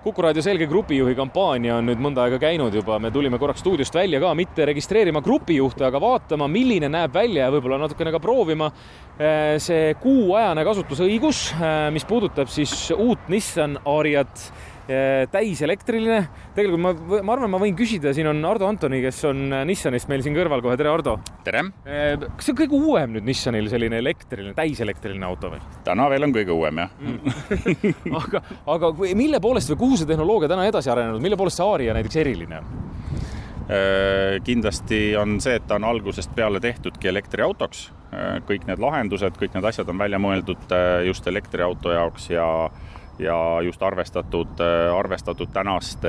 Kuku raadio Selge grupijuhi kampaania on nüüd mõnda aega käinud juba, me tulime korraks stuudiost välja ka mitte registreerima grupijuhte, aga vaatama, milline näeb välja ja võib-olla natukene ka proovima eh, see kuuajane kasutusõigus, eh, mis puudutab siis uut Nissan Ariat täiselektriline. tegelikult ma, ma arvan, ma võin küsida, siin on Ardo Antoni, kes on Nissanist meil siin kõrval kohe, tere Ardo. tere. kas see on kõige uuem nüüd Nissanil selline elektriline, täiselektriline auto või? täna veel on kõige uuem jah mm. aga, aga mille poolest või kuhu see tehnoloogia täna edasi arenenud, mille poolest see Aria näiteks eriline on? kindlasti on see, et ta on algusest peale tehtudki elektriautoks. kõik need lahendused, kõik need asjad on välja mõeldud just elektriauto jaoks ja ja just arvestatud, arvestatud tänaste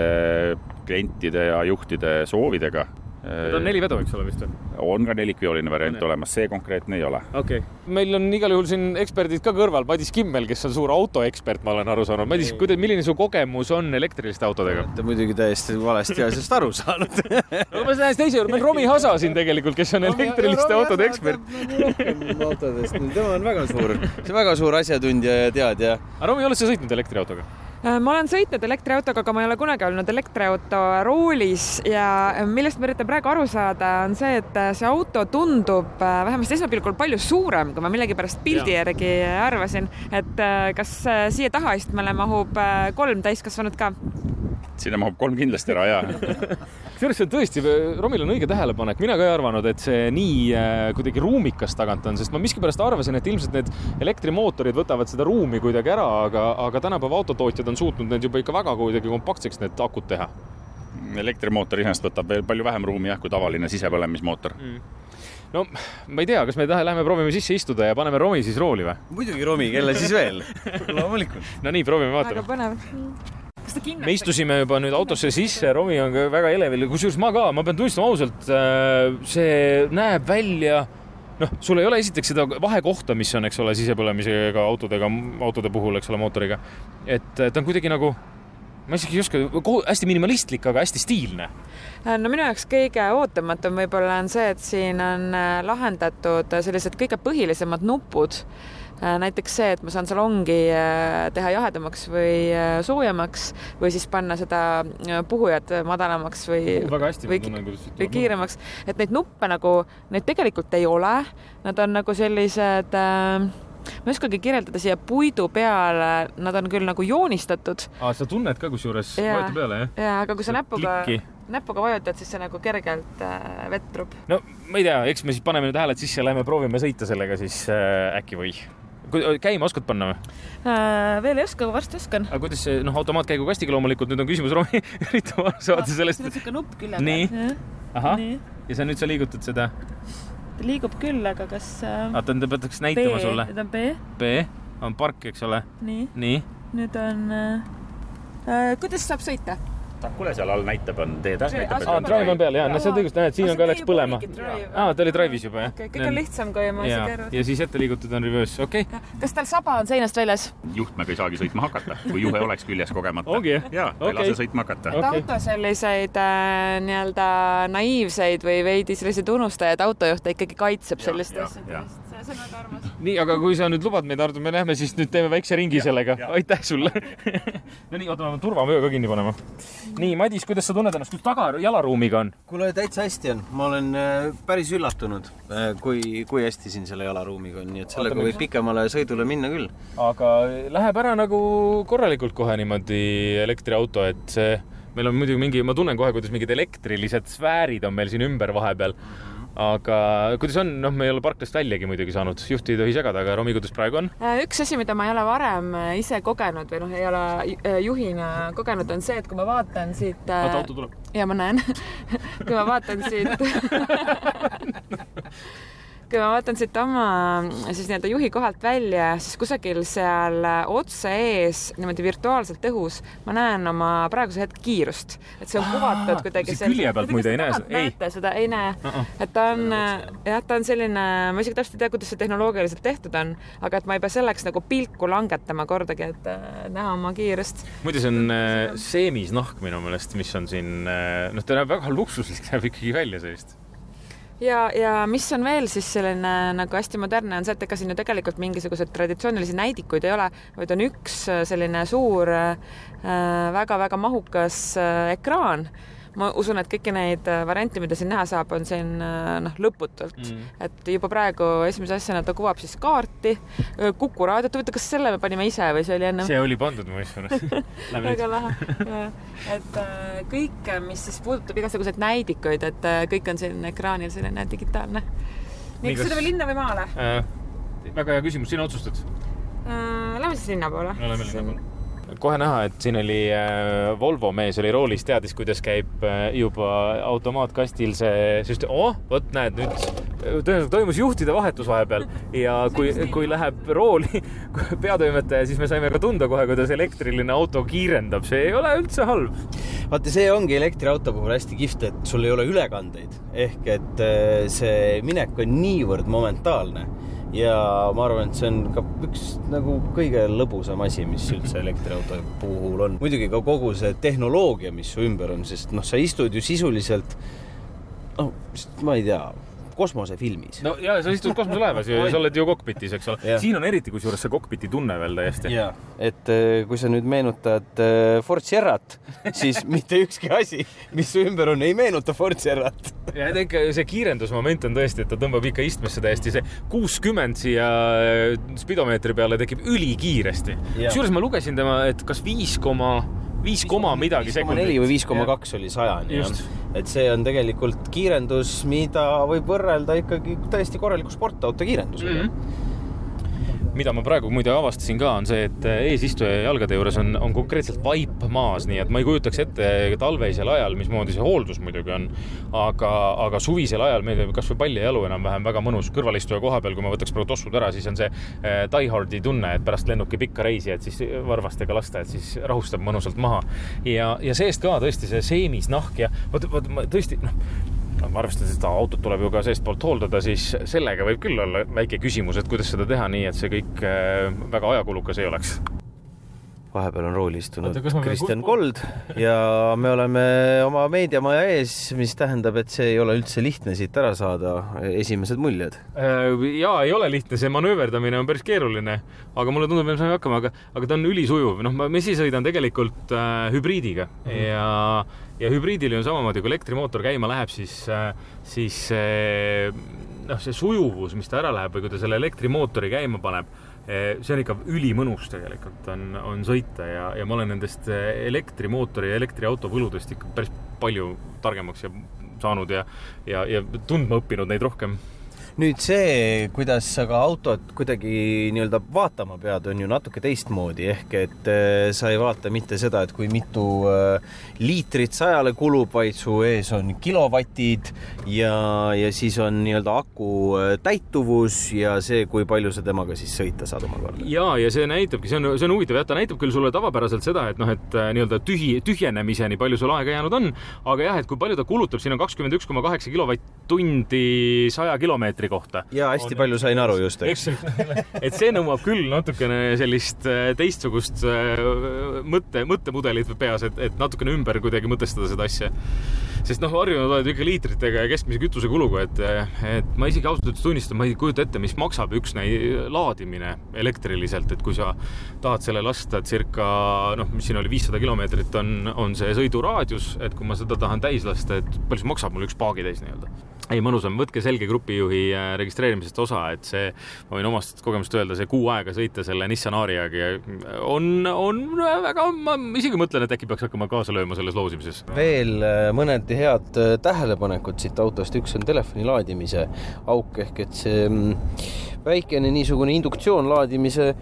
klientide ja juhtide soovidega ta on neli vedu, eks ole vist või? on ka nelikveoline variant Nene. olemas, see konkreetne ei ole. okei okay., meil on igal juhul siin eksperdid ka kõrval, Madis Kimmel, kes on suur autoekspert, ma olen aru saanud. Madis, kuidas, milline su kogemus on elektriliste autodega? Te muidugi täiesti valesti asjast aru saanud no ma lähen teise juurde, meil Romi Hasa siin tegelikult, kes on elektriliste autode ekspert. autodest, tema on väga suur, see on väga suur asjatundja ja teadja. aga Romi, oled sa sõitnud elektriautoga? Äh, ma olen sõitnud elektriautoga, aga ma ei ole kunagi olnud elektriauto roolis ja millest ma üritan praegu aru saada, on see, et see auto tundub äh, vähemasti esmapilgul palju suurem, kui ma millegipärast pildi ja. järgi arvasin. et äh, kas siia tahaistmele mahub kolm täiskasvanut ka? sinna mahub kolm kindlasti ära, jaa kusjuures see on tõesti, Romil on õige tähelepanek, mina ka ei arvanud, et see nii äh, kuidagi ruumikas tagant on, sest ma miskipärast arvasin, et ilmselt need elektrimootorid võtavad seda ruumi kuidagi ära, aga, aga tänapäeva autotootjad on suutnud need juba ikka väga kuidagi kompaktseks, need akud teha. elektrimootor iseenesest võtab veel palju vähem ruumi jah, kui tavaline sisepõlemismootor mm no ma ei tea, kas me tahe, lähme proovime sisse istuda ja paneme Romi siis rooli või? muidugi Romi, kelle siis veel loomulikult. no nii, proovime, vaatame. väga põnev me istusime juba nüüd autosse sisse, Romi on ka väga elevil, kusjuures ma ka, ma pean tunnistama ausalt, äh, see näeb välja noh, sul ei ole esiteks seda vahekohta, mis on, eks ole, sisepõlemisega autodega, autode puhul, eks ole, mootoriga. et ta on kuidagi nagu, ma isegi ei oska, hästi minimalistlik, aga hästi stiilne. Äh, no minu jaoks kõige ootamatum võib-olla on see, et siin on äh, lahendatud sellised kõige põhilisemad nupud näiteks see, et ma saan salongi äh, teha jahedamaks või äh, soojemaks või siis panna seda puhujat madalamaks või oh,, või, või kiiremaks, et neid nuppe nagu, neid tegelikult ei ole, nad on nagu sellised äh, ma ei oskagi kirjeldada siia puidu peale, nad on küll nagu joonistatud. aa, sa tunned ka kusjuures, vajuta peale, jah? jaa, aga kui sa näpuga, näpuga vajutad, siis see nagu kergelt äh, vetrub. no ma ei tea, eks me siis paneme nüüd hääled sisse lähme proovime sõita sellega siis äh, äkki või käima oskad panna või äh,? veel ei oska, aga varsti oskan. aga kuidas see, noh, automaatkäigukastiga loomulikult nüüd on küsimus, Romi, üritame aru saada sellest. siin on niisugune nupp külje peal. nii, ahah, ja sa nüüd sa liigutad seda? ta liigub küll, aga kas äh.... oota, ta peaks näitama B, sulle. nüüd on B. B on park, eks ole. nii, nii.. nüüd on äh,, äh kuidas saab sõita? Kuule, seal all näitab, on teed jah? aa, drive on peal ja, no sa õigust näed, siin on ka läks põlema. aa, ta oli drive'is juba jah? kõik on lihtsam, kui ma isegi arvasin. ja siis ette liigutud on reverse, okei okay.. kas tal saba on seinast väljas? juhtmega ei saagi sõitma hakata, kui juhe oleks küljes kogemata. ongi jah? jaa, ta ei lase sõitma hakata. et auto selliseid äh, nii-öelda naiivseid või veidi selliseid unustajaid autojuhte ikkagi kaitseb selliste asjade eest see on väga armas. nii, aga kui sa nüüd lubad meid, Ardo, me lähme siis nüüd teeme väikse ringi ja, sellega. aitäh sulle no nii, oota, ma pean turvavöö ka kinni panema. nii, Madis, kuidas sa tunned ennast, kuidas taga jalaruumiga on? kuule, täitsa hästi on, ma olen äh, päris üllatunud, äh, kui, kui hästi siin selle jalaruumiga on, nii et sellega võib pikemale sõidule minna küll. aga läheb ära nagu korralikult kohe niimoodi elektriauto, et see meil on muidugi mingi, ma tunnen kohe, kuidas mingid elektrilised sfäärid on meil siin ümber vahepeal mm. -hmm aga kuidas on, noh, me ei ole parklast väljagi muidugi saanud, juhti ei tohi segada, aga Romi, kuidas praegu on? Äh, üks asi, mida ma ei ole varem äh, ise kogenud või noh, ei ole äh, juhina kogenud, on see, et kui ma vaatan siit. oota, auto tuleb. ja ma näen kui ma vaatan siit kui ma vaatan siit oma siis nii-öelda juhi kohalt välja, siis kusagil seal otse ees niimoodi virtuaalselt õhus ma näen oma praeguse hetke kiirust, et see on kuvatud kuidagi. külje pealt muide ei näe seda? näete seda, ei näe uh. -uh. et ta on jah, ta on selline, ma isegi täpselt ei tea, kuidas see tehnoloogiliselt tehtud on, aga et ma ei pea selleks nagu pilku langetama kordagi, et äh, näha oma kiirust. muide, see on äh, seemisnahk minu meelest, mis on siin, äh, noh, ta näeb väga luksuslik, näeb ikkagi välja sellist ja, ja mis on veel siis selline nagu hästi modernne, on see, et ega siin ju tegelikult mingisuguseid traditsioonilisi näidikuid ei ole, vaid on üks selline suur väga-väga äh, mahukas äh, ekraan ma usun, et kõiki neid äh, variante, mida siin näha saab, on siin äh, noh, lõputult mm.. et juba praegu esimese asjana ta kuvab siis kaarti, äh, Kuku raadiot, huvitav, kas selle me panime ise või see oli enne? see oli pandud, ma usun väga lahe. et kõik, mis siis puudutab igasuguseid näidikuid, et kõik on siin ekraanil selline digitaalne. nii, kas sõidame linna või maale äh,? väga hea küsimus, sina otsustad äh,. Lähme siis linna poole. Lähme linna poole kohe näha, et siin oli äh, Volvo mees oli roolis, teadis, kuidas käib äh, juba automaatkastil see süsteem. oh, vot näed nüüd tõenäoliselt toimus juhtide vahetus vahepeal ja kui, kui läheb rooli peatoimetaja, siis me saime ka tunda kohe, kuidas elektriline auto kiirendab, see ei ole üldse halb. vaata, see ongi elektriauto puhul hästi kihvt, et sul ei ole ülekandeid ehk et äh, see minek on niivõrd momentaalne ja ma arvan, et see on ka üks nagu kõige lõbusam asi, mis üldse elektriauto puhul on. muidugi ka kogu see tehnoloogia, mis su ümber on, sest noh, sa istud ju sisuliselt noh, ma ei tea kosmosefilmis. no ja sa istud kosmoselaevas ja sa oled ju kokpitis, eks ole. siin on eriti kusjuures see kokpiti tunne veel täiesti. et äh, kui sa nüüd meenutad äh, Ford Sierrat, siis mitte ükski asi, mis su ümber on, ei meenuta Ford Sierrat. ja ikka see kiirendusmoment on tõesti, et ta tõmbab ikka istmesse täiesti, see kuuskümmend siia äh, spidomeetri peale tekib ülikiiresti. kusjuures ma lugesin tema, et kas viis koma viis koma midagi sekundit. neli või viis koma kaks oli sajani. et see on tegelikult kiirendus, mida võib võrrelda ikkagi täiesti korraliku sportauto kiirendusega mm. -hmm mida ma praegu muide avastasin ka, on see, et eesistuja jalgade juures on, on konkreetselt vaip maas, nii et ma ei kujutaks ette talveisel ajal, mismoodi see hooldus muidugi on. aga, aga suvisel ajal meil kasvõi pallijalu enam-vähem väga mõnus kõrvalistuja koha peal, kui ma võtaks praegu tossud ära, siis on see äh, die hard'i tunne, et pärast lennuki pikka reisi, et siis varvastega lasta, et siis rahustab mõnusalt maha. ja, ja seest ka tõesti see seemisnahk ja vot, vot ma tõesti noh arvestades, et autot tuleb ju ka seestpoolt hooldada, siis sellega võib küll olla väike küsimus, et kuidas seda teha nii, et see kõik äh, väga ajakulukas ei oleks vahepeal on rooli istunud Kristjan Kold ja me oleme oma meediamaja ees, mis tähendab, et see ei ole üldse lihtne siit ära saada. esimesed muljed? Äh, ja ei ole lihtne, see manööverdamine on päris keeruline, aga mulle tundub, et me saame hakkama, aga, aga ta on ülisujuv. noh, ma esi sõidan tegelikult äh, hübriidiga mm -hmm. ja, ja hübriidil on samamoodi, kui elektrimootor käima läheb, siis äh,, siis äh, noh, see sujuvus, mis ta ära läheb või kui ta selle elektrimootori käima paneb see on ikka ülimõnus tegelikult on, on sõita ja, ja ma olen nendest eh, elektrimootori ja elektriauto võludest ikka päris palju targemaks ja saanud ja, ja, ja tundma õppinud neid rohkem nüüd see, kuidas sa ka autot kuidagi nii-öelda vaatama pead, on ju natuke teistmoodi, ehk et äh, sa ei vaata mitte seda, et kui mitu äh, liitrit sajale kulub, vaid su ees on kilovatid ja, ja siis on nii-öelda aku äh, täituvus ja see, kui palju sa temaga siis sõita saad omakorda. ja, ja see näitabki, see on, see on huvitav jah, ta näitab küll sulle tavapäraselt seda, et noh, et nii-öelda tühi, tühjenemiseni palju sul aega jäänud on, aga jah, et kui palju ta kulutab, siin on kakskümmend üks koma kaheksa kilovatt-tundi saja kilomeetri kohta. ja hästi on, palju sain aru just, eks. et see nõuab küll natukene sellist äh, teistsugust äh, mõtte, mõttemudelit peas, et, et natukene ümber kuidagi mõtestada seda asja. Sest noh, harjunud oled ikka liitritega ja keskmise kütusekuluga, et, et ma isegi ausalt öeldes tunnistan, ma ei kujuta ette, mis maksab üks laadimine elektriliselt, et kui sa tahad selle lasta circa noh, mis siin oli, viissada kilomeetrit on, on see sõiduraadius, et kui ma seda tahan täis lasta, et palju see maksab mul üks paagitäis nii-öelda ei, mõnusam, võtke selge grupijuhi äh, registreerimisest osa, et see, ma võin omast kogemust öelda, see kuu aega sõita selle Nissan Ariaga on, on väga, ma isegi mõtlen, et äkki peaks hakkama kaasa lööma selles loosimises. veel äh, mõned head äh, tähelepanekud siit autost, üks on telefoni laadimise auk ehk et see mm, väikene niisugune induktsioon laadimise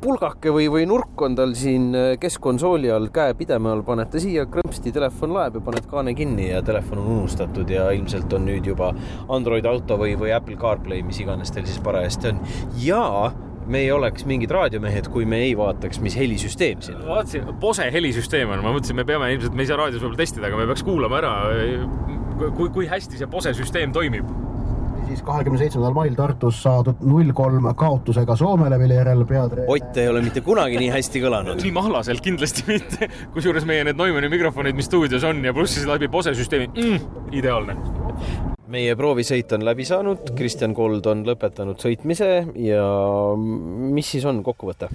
pulgake või, või nurk on tal siin äh, keskkonsooli all käe pideme all, paned ta siia, krõmpsti, telefon laeb ja paned kaane kinni ja telefon on unustatud ja ilmselt on nüüd juba Android auto või, või Apple CarPlay, mis iganes teil siis parajasti on. ja me ei oleks mingid raadiomehed, kui me ei vaataks, mis helisüsteem siin on. vaatasin, Bose helisüsteem on, ma mõtlesin, me peame ilmselt, me ei saa raadios võib-olla testida, aga me peaks kuulama ära, kui, kui hästi see Bose süsteem toimib siis kahekümne seitsmendal mail Tartus saadud null kolm kaotusega Soomele, mille järel peatreener. Ott ei ole mitte kunagi nii hästi kõlanud. nii mahlaselt kindlasti mitte. kusjuures meie need Neumanni mikrofonid, mis stuudios on ja pluss siis läbi Bose süsteemi mm,, ideaalne meie proovisõit on läbi saanud, Kristjan Kold on lõpetanud sõitmise ja mis siis on kokkuvõte?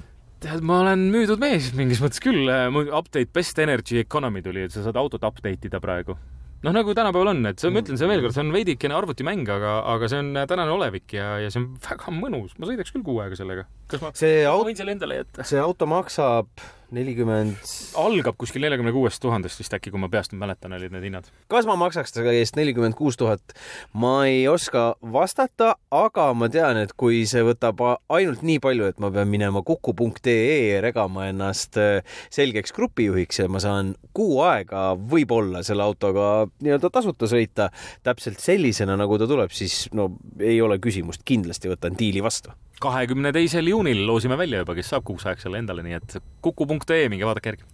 tead, ma olen müüdud mees mingis mõttes küll. Update Best Energy Economy tuli, et sa saad autot update ida praegu noh, nagu tänapäeval on, et see, ma ütlen, see veel kord, see on veidikene arvutimäng, aga, aga see on tänane olevik ja, ja see on väga mõnus. ma sõidaks küll kuu aega sellega. kas ma, see auto, võin selle endale jätta? see auto maksab nelikümmend algab kuskil neljakümne kuuest tuhandest vist äkki, kui ma peast mäletan, olid need hinnad. kas ma maksaks ta eest nelikümmend kuus tuhat? ma ei oska vastata, aga ma tean, et kui see võtab ainult nii palju, et ma pean minema kuku.ee regama ennast äh, selgeks grupijuhiks ja ma saan kuu aega võib-olla selle autoga nii-öelda tasuta sõita täpselt sellisena, nagu ta tuleb, siis no ei ole küsimust, kindlasti võtan diili vastu kahekümne teisel juunil loosime välja juba, kes saab kuuks ajaks selle endale, nii et kuku.ee, minge vaadake järgi